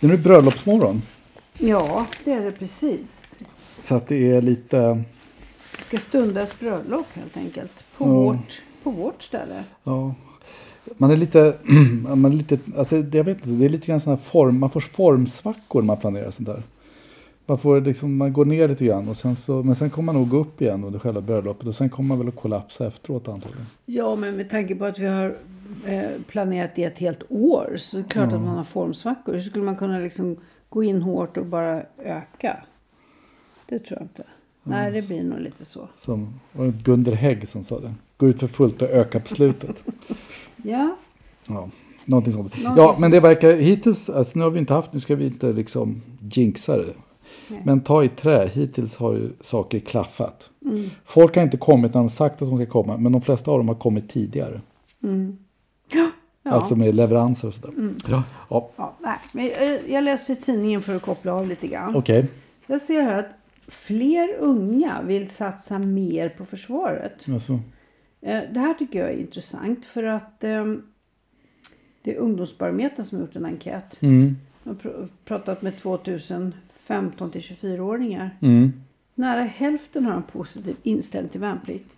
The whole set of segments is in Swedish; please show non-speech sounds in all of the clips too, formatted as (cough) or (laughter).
Det är nu bröllopsmorgon. Ja, det är det precis. Så att det är lite... Vi ska stunda ett bröllop helt enkelt. På, Ja. vårt, på vårt ställe. Ja, man är lite... (clears throat) Man är lite alltså, jag vet inte, det är lite grann sån här form... Man får formsvackor när man planerar sånt där. Man, får liksom, man går ner lite grann och sen så, men sen kommer man nog gå upp igen under själva bröllopet och sen kommer man väl att kollapsa efteråt antagligen. Ja, men med tanke på att vi har planerat i ett helt år så är det klart att man har formsvackor. Hur skulle man kunna liksom gå in hårt och bara öka? Det tror jag inte. Nej, det blir nog lite så. Som var det Gunder Hägg som sa det. Gå ut för fullt och öka på slutet. (laughs) Ja, Ja, någonting sånt. Någonting ja, men det verkar hittills, alltså nu har vi inte haft, nu ska vi inte liksom jinxa det. Men ta i trä, hittills har ju saker klaffat. Mm. Folk har inte kommit när de sagt att de ska komma, men de flesta av dem har kommit tidigare. Ja. Alltså med leveranser och sådär. Ja, ja. ja nej. Men jag, jag läser i tidningen för att koppla av lite grann. okej. Jag ser här att fler unga vill satsa mer på försvaret. Alltså, Eh, Det här tycker jag är intressant för att ehm, det är Ungdomsbarometern som har gjort en enkät. mm, De har pr- pratat med 2000 15 till 24-åringar. mm. Nära hälften har en positiv inställning till värnplikt.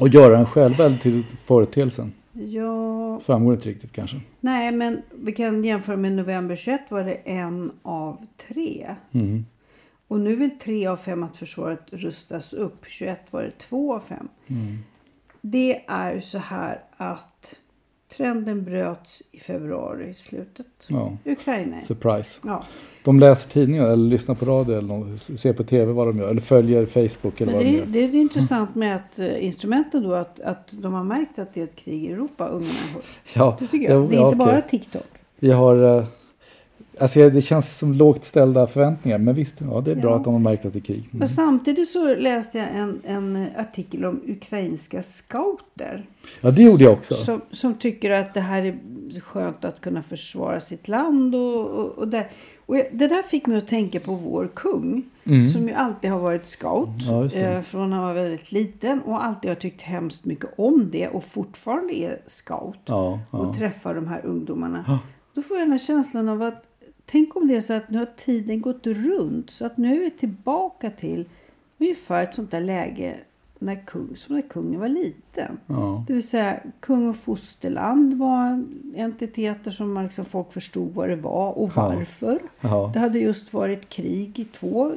Och göra den själva eller till företeelsen? Ja, Framgår inte riktigt kanske. nej men vi kan jämföra med november 21 var det en av tre. Mm. Och nu vill tre av fem att försvaret rustas upp. 21 var det två av fem. Mm. Det är så här att trenden bröts i februari i slutet. Ja, Ukraina. surprise. Ja. De läser tidningar eller lyssnar på radio eller ser på tv vad de gör. Eller följer Facebook eller Men vad de det, gör. är- det är intressant med att eh, instrumenten då att, att de har märkt att det är ett krig i Europa, unga människor. Ja, Det tycker jag. Det är ja, inte okej. bara TikTok. Vi har... Alltså det känns som lågt ställda förväntningar. Men visst, ja, det är bra Ja. att de har märkt att det är krig. Mm. Men samtidigt så läste jag en, en artikel om ukrainska scouter. Ja, det gjorde jag också. Som, som tycker att det här är skönt att kunna försvara sitt land. Och, och, och, där. och det där fick mig att tänka på vår kung. Mm. Som ju alltid har varit scout. Ja, eh, från han var väldigt liten. Och alltid har tyckt hemskt mycket om det. Och fortfarande är scout. Ja, ja. Och träffar de här ungdomarna. Ja. Då får jag den här känslan av att Tänk om det är så att nu har tiden gått runt. Så att nu är vi tillbaka till ungefär ett sånt där läge när kung, som när kungen var liten. Ja. Det vill säga kung och fosterland var entiteter som man liksom folk förstod vad det var och Ja. varför. Ja. Det hade just varit krig i två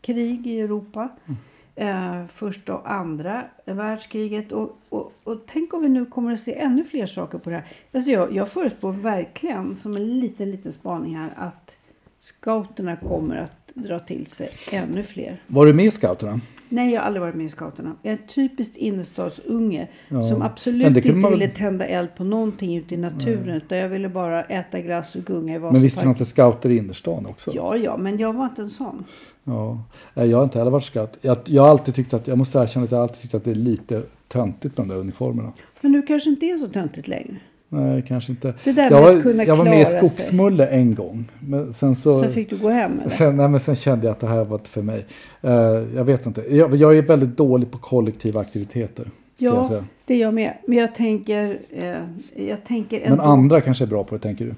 krig i Europa. Mm. Eh, första och andra världskriget. Och, och, och tänk om vi nu kommer att se ännu fler saker på det här. Alltså jag, jag förutspår verkligen, som en liten, liten spaning här, att scouterna kommer att dra till sig ännu fler. Var du med i scouterna? Nej, jag har aldrig varit med i scouterna. Jag är en typiskt innerstadsunge Ja. som absolut inte man ville tända eld på någonting ute i naturen. Utan jag ville bara äta glass och gunga i Men visst Vasaparken. fanns det scouter i innerstan också? Ja, ja, men jag var inte en sån. Ja. Jag har inte heller varit scout. Jag, jag har alltid tyckt att, jag måste erkänna att jag alltid tyckt att det är lite töntigt med de där uniformerna. Men nu kanske inte är så töntigt längre. Nej, kanske inte. Det där jag med var, att kunna jag var med i klara sig. Skogsmulle en gång. Men sen så, Så fick du gå hem eller? sen, nej, men sen kände jag att det här var inte för mig. Eh, jag vet inte. Jag, jag är väldigt dålig på kollektiva aktiviteter. jag Ja, säga. det är jag med. Men jag tänker, eh, jag tänker Men ändå, andra kanske är bra på det, tänker du?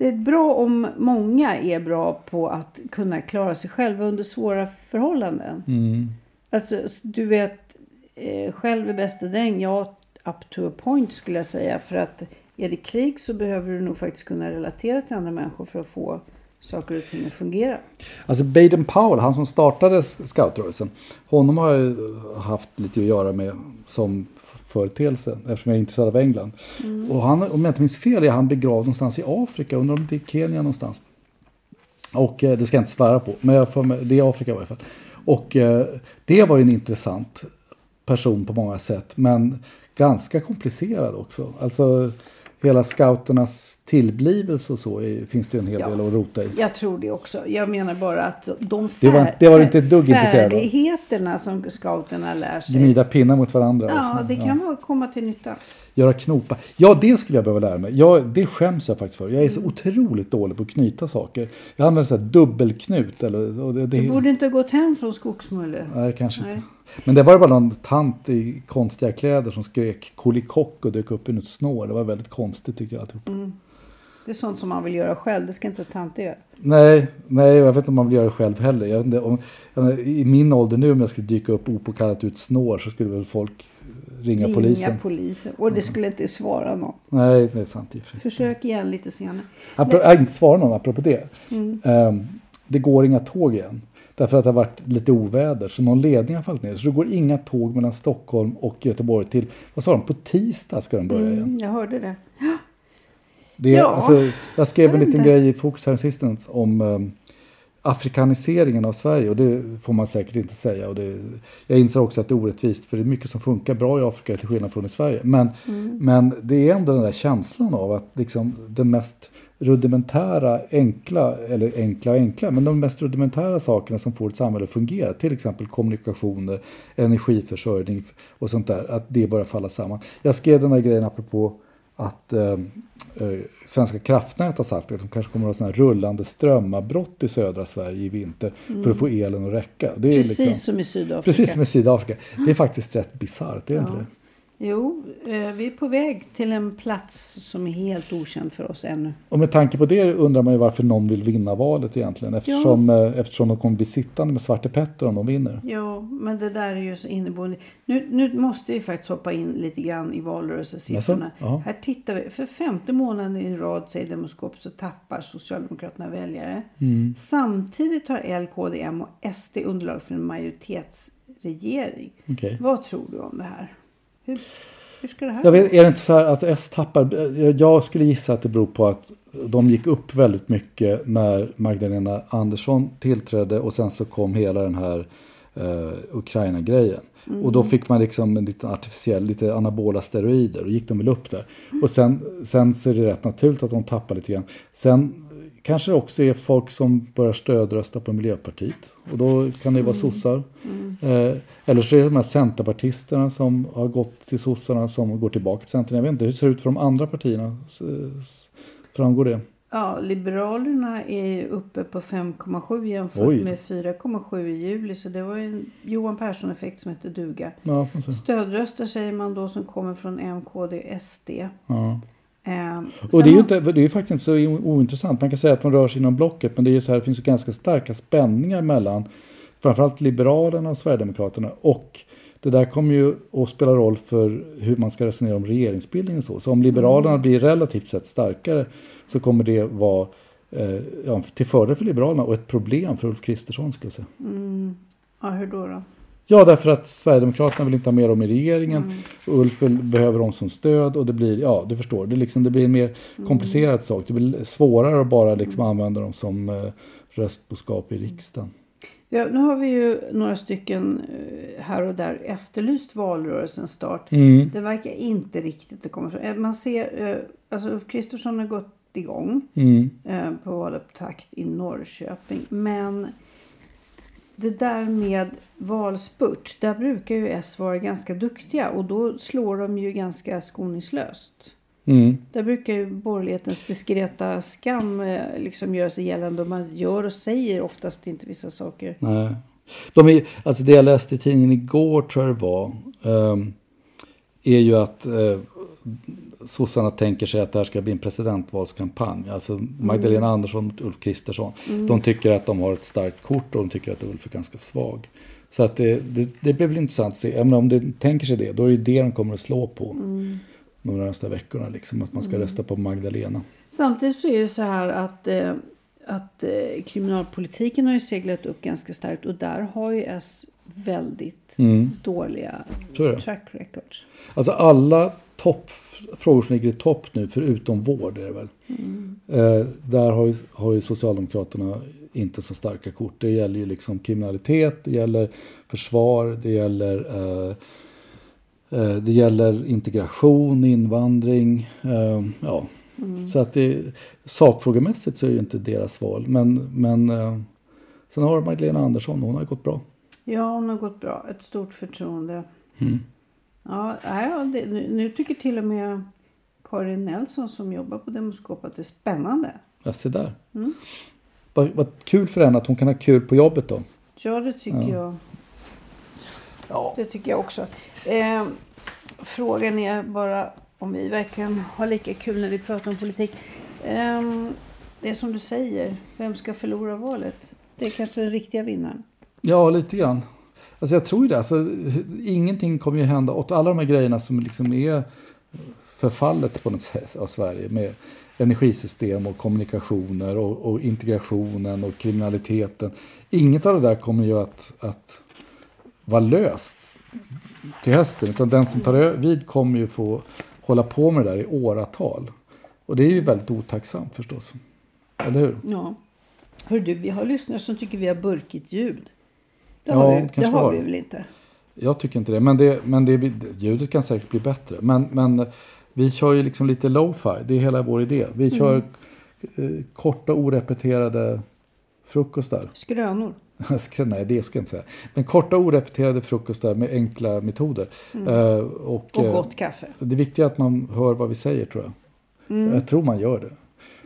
Det är bra om många är bra på att kunna klara sig själva under svåra förhållanden. Mm. Alltså, du vet, eh, själv är bästa dräng. Ja, up to a point skulle jag säga. För att är det krig så behöver du nog faktiskt kunna relatera till andra människor för att få saker och ting att fungera. Alltså Baden Powell, han som startade scoutrörelsen, honom har jag haft lite att göra med som företeelse eftersom jag är intresserad av England. Och han, om jag inte minns fel, är han begravd någonstans i Afrika, undrar om det är Kenya någonstans. Och eh, det ska jag inte svära på, men med, det är Afrika i varje fall. Och eh, det var ju en intressant person på många sätt, men ganska komplicerad också. Alltså hela scouternas tillblivelse och så är, finns det en hel Ja. del att rota i. Jag tror det också. Jag menar bara att de Det var- fär- det var inte ett dugg färdigheterna som scouterna lär sig. Gnida pinnar mot varandra. Ja, så. det kan vara komma till nytta. Göra knopar. Ja, det skulle jag behöva lära mig. Jag, det skäms jag faktiskt för. Jag är Mm. så otroligt dålig på att knyta saker. Jag använder så här dubbelknut. Eller, det, det, Du borde inte ha gått hem från Skogsmulle. Nej, kanske Nej. inte. Men det var bara någon tant i konstiga kläder som skrek kolikock och dök upp i något snår. Det var väldigt konstigt tyckte jag. alltihop. Mm. Det är sånt som man vill göra själv. Det ska inte tanter göra. Nej, nej, jag vet inte om man vill göra det själv heller. Jag inte, om, I min ålder nu om jag skulle dyka upp opåkallat ut snår så skulle väl folk ringa, Ringa polisen. polisen. Och det skulle inte svara någon. Nej, det är sant. Försök igen lite senare. Apro- jag har inte svarat någon apropå det. Mm. Ehm, det går inga tåg igen. Därför att det har varit lite oväder. Så någon ledning har fallit ner. Så det går inga tåg mellan Stockholm och Göteborg till, vad sa de, på tisdag ska de börja igen. Mm, jag hörde det. Det, Ja, alltså, jag skrev jag en liten inte. grej i Fokus här sistens om um, afrikaniseringen av Sverige. Och det får man säkert inte säga. Och det, jag inser också att det är orättvist. För det är mycket som funkar bra i Afrika till skillnad från i Sverige. Men, Mm. men det är ändå den där känslan av att liksom, den mest rudimentära, enkla, eller enkla och enkla, men de mest rudimentära sakerna som får ett samhälle att fungera, till exempel kommunikationer, energiförsörjning och sånt där, att det börjar falla samman. Jag skrev den här grejen apropå att eh, eh, Svenska kraftnät har sagt att de kanske kommer att ha såna här rullande strömavbrott i södra Sverige i vinter för att få elen att räcka. Precis liksom, som i Sydafrika. precis som i Sydafrika. Det är faktiskt rätt bisarrt, är det inte Ja. det? Jo, eh, vi är på väg till en plats som är helt okänd för oss ännu. Och med tanke på det undrar man ju varför någon vill vinna valet egentligen. Eftersom, eh, eftersom de kommer bli sittande med Svarte Petter om de vinner. Ja, men det där är ju så inneboende. Nu, nu måste vi faktiskt hoppa in lite grann i valrörelsesiffrorna. Ja. Här tittar vi. För femte månaden i rad, säger Demoskop, så tappar Socialdemokraterna väljare. Mm. Samtidigt har L, KD, M och SD underlag för en majoritetsregering. Okej. Vad tror du om det här? Hur, hur ska det här Jag vet, är det inte så här att S tappar? Jag skulle gissa att det beror på att de gick upp väldigt mycket när Magdalena Andersson tillträdde och sen så kom hela den här eh, Ukraina-grejen. Och då fick man liksom en liten artificiell, lite anabola steroider och gick de väl upp där. Och sen, sen så är det rätt naturligt att de tappar lite grann. Sen kanske det också är folk som börjar stödrösta på Miljöpartiet. Och då kan det vara sossar. Eh, eller så är det de här centerpartisterna som har gått till sossarna som går tillbaka till centern. Jag vet inte hur det ser ut för de andra partierna. Framgår det? Ja, Liberalerna är uppe på 5,7 jämfört Oj. med 4,7 i juli. Så det var en Johan Persson-effekt som hette duga. Ja. Stödröster säger man då som kommer från M, KD, SD. ja. Eh, Och det är ju inte, det är faktiskt inte så ointressant. Man kan säga att de rör sig inom blocket. Men det, är ju så här, det finns ju ganska starka spänningar mellan framförallt Liberalerna och Sverigedemokraterna. Och det där kommer ju att spela roll för hur man ska resonera om regeringsbildning och så. Så om Liberalerna blir relativt sett starkare så kommer det vara eh, ja, till fördel för Liberalerna och ett problem för Ulf Kristersson skulle jag säga. Mm, ja, hur då? då? Ja, därför att Sverigedemokraterna vill inte ha med dem i regeringen. Och Ulf vill, behöver dem som stöd och det blir, ja du förstår, det, liksom, det blir en mer komplicerad sak. Det blir svårare att bara liksom använda dem som eh, röstboskap i riksdagen. Ja, nu har vi ju några stycken eh, här och där efterlyst valrörelsens start. Mm. Det verkar inte riktigt att komma fram. Man ser, eh, alltså Ulf Kristersson har gått igång Mm. eh, på valupptakt i Norrköping. Men det där med valspurt, där brukar ju S vara ganska duktiga och då slår de ju ganska skoningslöst. Mm. Där brukar ju borgerlighetens diskreta skam eh, liksom göra sig gällande och man gör och säger oftast inte vissa saker. Nej. De är, alltså det jag läste i tidningen igår tror jag det var. ehm, är ju att eh, sossarna tänker sig att det här ska bli en presidentvalskampanj. Alltså Magdalena Andersson mot Ulf Kristersson. De tycker att de har ett starkt kort och de tycker att Ulf är ganska svag. Så att det, det, det blir väl intressant att se. Menar, om de tänker sig det, då är det det de kommer att slå på. De närmaste veckorna. Liksom, att man ska rösta på Magdalena. Samtidigt så är det så här att, eh, att eh, kriminalpolitiken har ju seglat upp ganska starkt och där har ju S väldigt dåliga är det. track records. Alltså alla topp, frågor som ligger i topp nu, förutom vård är det väl. Eh, där har ju, har ju Socialdemokraterna inte så starka kort. Det gäller ju liksom kriminalitet, det gäller försvar, det gäller, eh, eh, det gäller integration, invandring. Eh, ja. Så att det, sakfrågemässigt så är det ju inte deras val. Men, men eh, sen har Magdalena Andersson, hon har gått bra. Ja, hon har gått bra. Ett stort förtroende. Mm. Ja, ja, det, nu, tycker till och med Karin Nelson som jobbar på Demoskop att det är spännande. Ja, se där. Vad, vad kul för henne att hon kan ha kul på jobbet då. Ja, det tycker jag. Det tycker jag också. Eh, frågan är bara om vi verkligen har lika kul när vi pratar om politik. Eh, det är som du säger, vem ska förlora valet? Det är kanske den riktiga vinnaren. Ja, lite grann. Alltså jag tror ju det. Alltså, ingenting kommer ju hända åt alla de här grejerna som liksom är förfallet på något sätt av Sverige. Med energisystem och kommunikationer och, och integrationen och kriminaliteten. Inget av det där kommer ju att, att vara löst till hösten. Utan den som tar vid kommer ju få hålla på med det där i åratal. Och det är ju väldigt otacksamt förstås. Eller hur? Ja. Hör du, vi har lyssnare som tycker vi har burkigt ljud. Det Ja, har, vi, kanske det har vi väl inte? Jag tycker inte det. Men, det, men det, ljudet kan säkert bli bättre. Men, men vi kör ju liksom lite lo-fi. Det är hela vår idé. Vi kör eh, korta orepeterade frukostar. Skrönor. (laughs) Nej, det ska jag inte säga. Men korta orepeterade frukostar med enkla metoder. Eh, och, Och eh, gott kaffe. det viktiga är att man hör vad vi säger tror jag. Jag tror man gör det.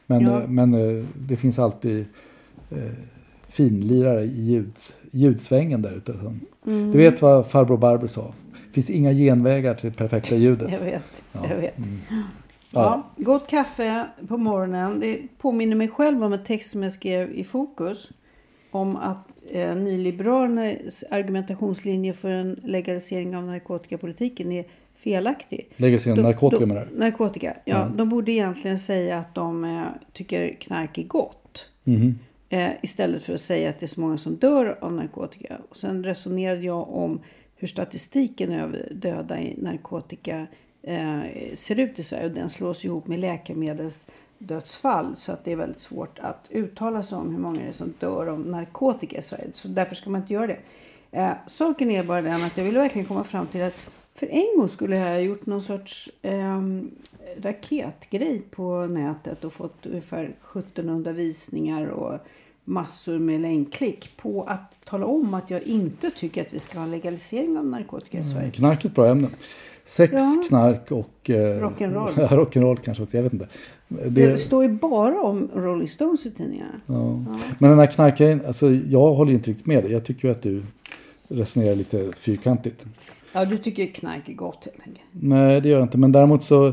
Men, Ja. eh, men eh, det finns alltid eh, finlirare i ljud, ljudsvängen där ute. som- Du vet vad farbror Barbro sa? Det finns inga genvägar till det perfekta ljudet. Jag vet. Ja. Jag vet. Ja. Ja, gott kaffe på morgonen. Det påminner mig själv om en text som jag skrev i Fokus. Om att eh, nyliberalernas argumentationslinje för en legalisering av narkotikapolitiken är felaktig. En De- narkotika de- det här. Narkotika. Ja, Mm. de borde egentligen säga att de eh, tycker knark är gott. Mhm. Eh, istället för att säga att det är så många som dör av narkotika. Och sen resonerade jag om hur statistiken över döda i narkotika eh, ser ut i Sverige. Och den slås ihop med läkemedelsdödsfall. Så att det är väldigt svårt att uttala sig om hur många det är som dör av narkotika i Sverige. Så därför ska man inte göra det. Eh, saken är bara den att jag vill verkligen komma fram till att för en gång skulle jag ha gjort någon sorts ehm, raketgrej på nätet och fått ungefär 1700 visningar och massor med länkklick på att tala om att jag inte tycker att vi ska ha legalisering av narkotika i Sverige. Knark är ett bra ämne. Sex, Ja. knark och... Eh, Rock'n'roll. (laughs) Ja, rock'n'roll kanske också, jag vet inte. Det, Det, står ju bara om Rolling Stones i tidningarna. ja. Men den här knarkgrejen, alltså jag håller inte riktigt med dig. Jag tycker ju att du resonerar lite fyrkantigt. Ja, du tycker knark är gott helt enkelt. Nej, det gör jag inte. Men däremot så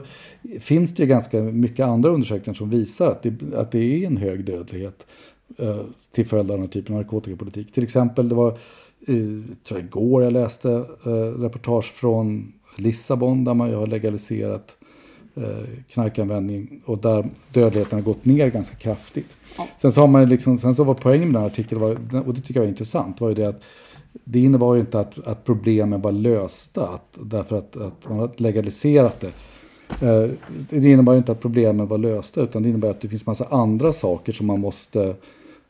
finns det ju ganska mycket andra undersökningar som visar att det, att det är en hög dödlighet eh, till följd av den här typen av narkotikapolitik. Till exempel, det var eh, tror jag igår jag läste eh, reportage från Lissabon där man ju har legaliserat eh, knarkanvändning och där dödligheten har gått ner ganska kraftigt. Ja. Sen så har man liksom, sen så var poängen med den här artikeln, var, och det tycker jag var intressant, var ju det att det innebar ju inte att, att problemen var lösta att, därför att, att man har legaliserat det. Eh, Det innebär ju inte att problemen var lösta utan det innebär att det finns massa andra saker som man måste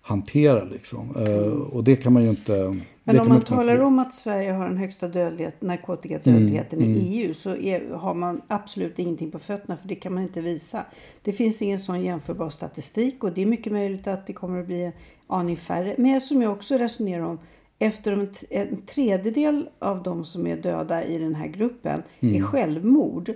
hantera. Liksom. Eh, Och det kan man ju inte... Men om man inte talar om att Sverige har den högsta dödlighet, narkotikadödligheten Mm, i mm. EU så är, har man absolut ingenting på fötterna för det kan man inte visa. Det finns ingen sån jämförbar statistik och det är mycket möjligt att det kommer att bli aning färre. Men som jag också resonerar om, efter en, tredjedel av de som är döda i den här gruppen är självmord.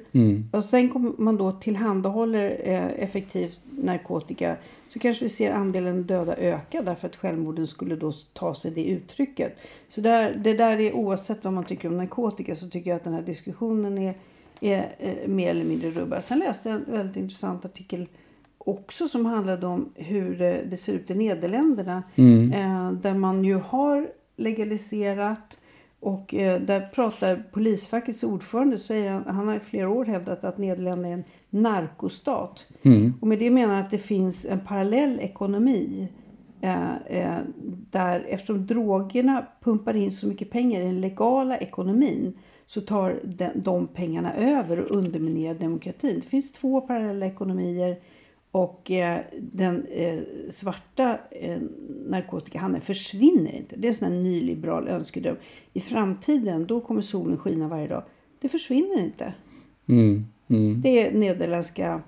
Och sen kommer man då tillhandahåller eh, effektiv narkotika så kanske vi ser andelen döda öka därför att självmorden skulle då ta sig det uttrycket. Så där, det där är oavsett vad man tycker om narkotika så tycker jag att den här diskussionen är, är eh, mer eller mindre rubbad. Sen läste jag en väldigt intressant artikel också som handlade om hur eh, det ser ut i Nederländerna. Eh, där man ju har legaliserat och eh, där pratar polisfackets ordförande, säger han, han har i flera år hävdat att Nederländerna är en narkostat. Och med det menar han att det finns en parallell ekonomi. Eh, eh, där eftersom drogerna pumpar in så mycket pengar i den legala ekonomin så tar de pengarna över och underminerar demokratin. Det finns två parallella ekonomier och eh, den eh, svarta eh, narkotikahandeln försvinner inte. Det är en sån här nyliberal önskedröm. I framtiden då kommer solen skina varje dag. Det försvinner inte. Mm, mm. Det är nederländska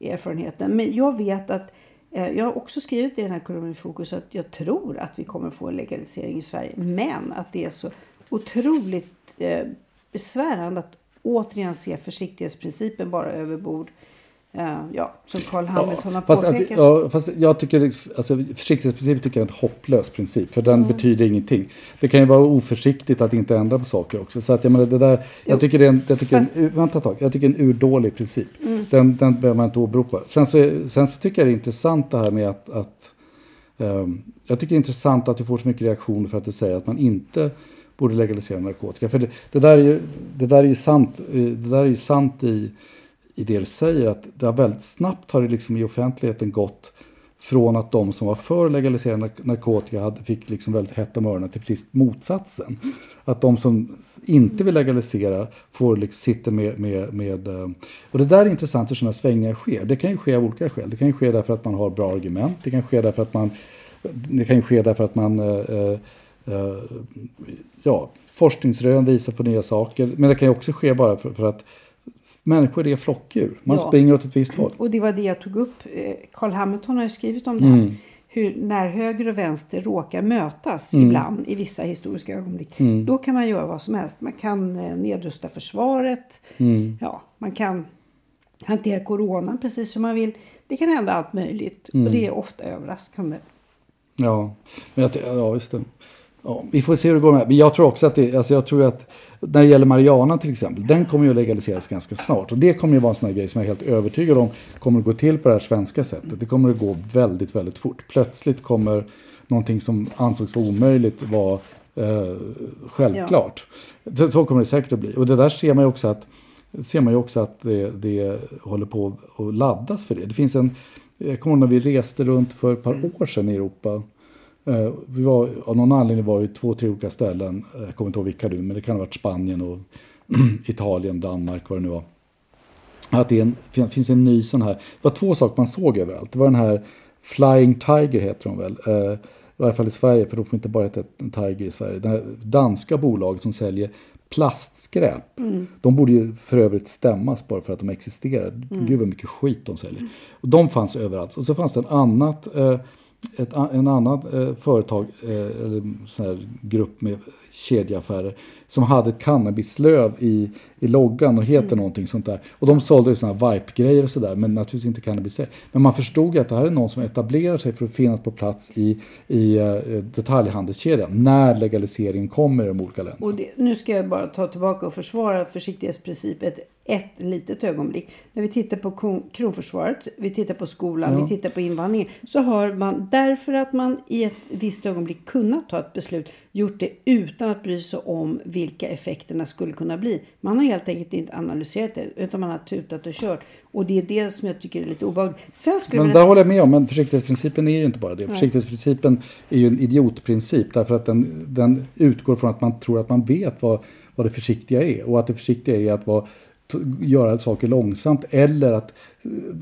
erfarenheten. Men jag vet att eh, jag har också skrivit i den här kolumnen i Fokus att jag tror att vi kommer få en legalisering i Sverige. Men att det är så otroligt eh, besvärande att återigen se försiktighetsprincipen bara över bord. Eh, ja, som Carl Hamilton har Fast, att, påpekat. ja, fast jag tycker, alltså, försiktighetsprincip tycker jag är en hopplös princip. För den betyder ingenting. Det kan ju vara oförsiktigt att inte ändra på saker också. Så att jag menar det där, jag tycker det är en, jag tycker Fast- en, vänta ett tag, jag tycker en urdålig princip. Den, den behöver man inte åberopa. Sen så, sen så tycker jag det är intressant det här med att, att ehm, jag tycker det är intressant att du får så mycket reaktioner för att du säger att man inte borde legalisera narkotika. För det, det, där, är ju, det där är sant, eh, det där är ju sant i, i det du säger att det har väldigt snabbt har det liksom i offentligheten gått från att de som var för legaliserad narkotika hade, fick liksom väldigt hett om öronen till precis motsatsen. Att de som inte vill legalisera får liksom, sitter med, med, med... Eh, och det där är intressant hur sådana svängningar sker. Det kan ju ske av olika skäl. Det kan ju ske därför att man har bra argument. Det kan ske därför att man... Det kan ju ske därför att man... eh, eh, ja, forskningsrön visar på nya saker. Men det kan ju också ske bara för, för att människor är flockdjur. Man Ja. springer åt ett visst håll. Och det var det jag tog upp. Eh, Carl Hamilton har ju skrivit om det här. Hur när höger och vänster råkar mötas ibland i vissa historiska ögonblick. Då kan man göra vad som helst. Man kan eh, nedrusta försvaret. Ja, man kan hantera coronan precis som man vill. Det kan hända allt möjligt. Och det är ofta överraskande. Ja, men jag, ty- ja just det. Ja, vi får se hur det går med det. Men jag tror också att det, alltså jag tror att när det gäller Mariana till exempel, den kommer ju att legaliseras ganska snart. Och det kommer ju vara en sån här grej som jag är helt övertygad om kommer att gå till på det här svenska sättet. Det kommer att gå väldigt, väldigt fort. Plötsligt kommer någonting som ansågs vara omöjligt vara eh, självklart. Så, så kommer det säkert att bli. Och det där ser man ju också att ser man ju också att det, det håller på att laddas för det. Det finns en, jag kommer ihåg när vi reste runt för ett par år sedan i Europa. Eh, Vi var, av någon anledning var vi två, tre olika ställen. Eh, Jag kommer inte ihåg vilka nu, men det kan ha varit Spanien och (clears throat) Italien, Danmark, vad det nu var. Att det en, fin- finns en ny sån här, det var två saker man såg överallt. Det var den här Flying Tiger heter de väl. Eh, I varje fall i Sverige, för då får inte bara heta en Tiger i Sverige. Det här danska bolaget som säljer plastskräp. De borde ju för övrigt stämmas bara för att de existerar. Gud vad mycket skit de säljer. Och de fanns överallt. Och så fanns det en annat, eh, ett, en annat eh, företag, eh, eller sån här grupp med kedjeaffärer, som hade ett cannabislöv i, i loggan och heter någonting sånt där. Och de sålde ju såna här Vipe-grejer och sådär, men naturligtvis inte cannabis. Men man förstod ju att det här är någon som etablerar sig för att finnas på plats i, i eh, detaljhandelskedjan när legaliseringen kommer i de olika länderna. Och det, nu ska jag bara ta tillbaka och försvara försiktighetsprincipen ett, ett litet ögonblick. När vi tittar på kronförsvaret, vi tittar på skolan, vi tittar på invandringen. Så har man, därför att man i ett visst ögonblick kunnat ta ett beslut, gjort det utan att bry sig om vilka effekterna skulle kunna bli. Man har helt enkelt inte analyserat det, utan man har tutat och kört. Och det är det som jag tycker är lite obehagligt. Sen skulle Men jag där håller jag med om, men försiktighetsprincipen är ju inte bara det. Försiktighetsprincipen är ju en idiotprincip därför att den, den utgår från att man tror att man vet vad, vad det försiktiga är. Och att det försiktiga är att vara, göra saker långsamt eller att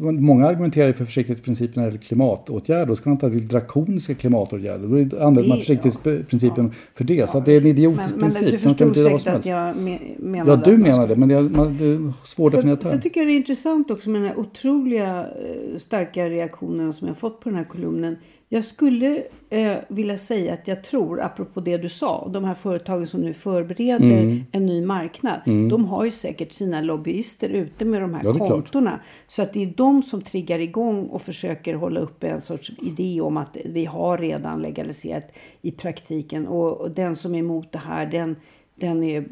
Många argumenterar för försiktighetsprincipen när det gäller klimatåtgärder. Då ska man ta till drakoniska klimatåtgärder. Då använder man Det- ja. försiktighetsprincipen för det. Så att det är en idiotisk men, men princip. du Man kan förstod säkert att jag me- menade Ja, du skulle- det, men det är, svårdefinierat Så, så tycker jag det är intressant också med den här otroliga eh, starka reaktionerna som jag fått på den här kolumnen. Jag skulle eh, vilja säga att jag tror, apropå det du sa, de här företagen som nu förbereder Mm. en ny marknad. De har ju säkert sina lobbyister ute med de här Ja, kontona. Så att det är de som triggar igång och försöker hålla uppe en sorts idé om att vi har redan legaliserat i praktiken. Och, och den som är emot det här, den, den, är,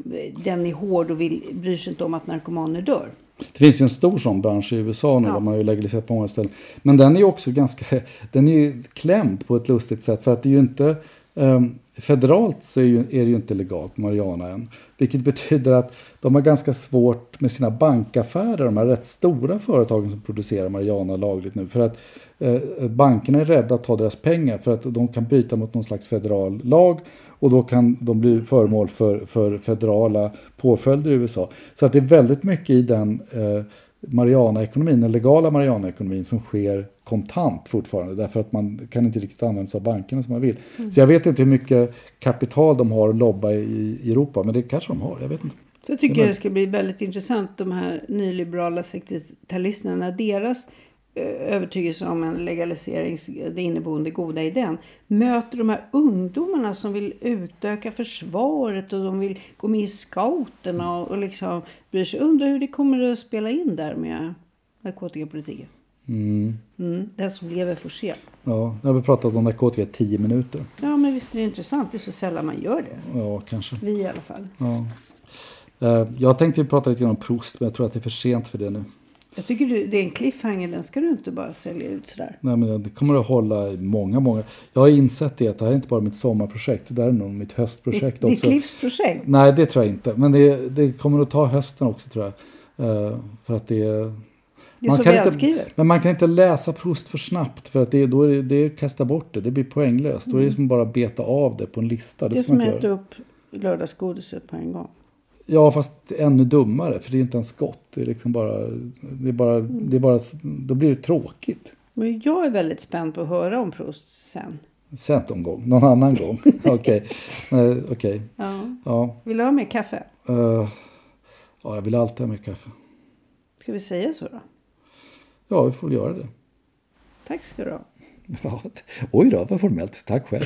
den är hård och vill, bryr sig inte om att narkomaner dör. Det finns ju en stor sån bransch i USA nu. Ja. De har ju legaliserat på många ställen. Men den är också ganska, den är ju klämd på ett lustigt sätt. För att det är ju inte, um, federalt så är, ju, är det ju inte legalt marijuana än. Vilket betyder att de har ganska svårt med sina bankaffärer. De här rätt stora företagen som producerar marijuana lagligt nu. För att bankerna är rädda att ta deras pengar. För att de kan bryta mot någon slags federal lag. Och då kan de bli föremål för, för federala påföljder i USA. Så att det är väldigt mycket i den eh, marijuanaekonomin, den legala marijuanaekonomin som sker kontant fortfarande. Därför att man kan inte riktigt använda sig av bankerna som man vill. Så jag vet inte hur mycket kapital de har att lobba i, i Europa. Men det kanske de har, jag vet inte. Så jag tycker Det det ska bli väldigt intressant, de här nyliberala 60-talisterna, deras eh, övertygelse om en legalisering, det inneboende goda i den, möter de här ungdomarna som vill utöka försvaret och de vill gå med i scouterna och, och liksom bryr sig. Undrar hur det kommer att spela in där med narkotikapolitiken. Mm. Mm, den som lever får se. Ja, nu har vi pratat om narkotika i tio minuter. Ja, men visst är det intressant. Det är så sällan man gör det. Ja, kanske. Vi i alla fall. Ja. Eh, Jag tänkte prata lite grann om Proust, men jag tror att det är för sent för det nu. Jag tycker du, det är en cliffhanger, den ska du inte bara sälja ut sådär. Nej, men det kommer att hålla i många, många... Jag har insett det att det här är inte bara mitt sommarprojekt, det här är nog mitt höstprojekt Ditt också. livsprojekt. Nej, det tror jag inte. Men det, det kommer att ta hösten också tror jag. Eh, för att det är... Det är så kan inte, men man kan inte läsa Proust för snabbt för att det, då är det, det är kasta bort det. Det blir poänglöst. Då är det som bara att beta av det på en lista. Det, Det ska man som inte att äta göra. upp lördagsgodiset på en gång. Ja, fast ännu dummare. För det är inte ens gott. Det är liksom bara... Det är bara, det är bara då blir det tråkigt. Men jag är väldigt spänd på att höra om Proust sen. Sen någon gång. Någon annan gång. (laughs) Okej. Nej, Okej. Ja. Ja. Vill du ha mer kaffe? Eh, ja, jag vill alltid ha mer kaffe. Ska vi säga så då? Ja, vi får väl göra det. Tack ska du ha. (laughs) Ja, oj då, vad formellt. Tack själv.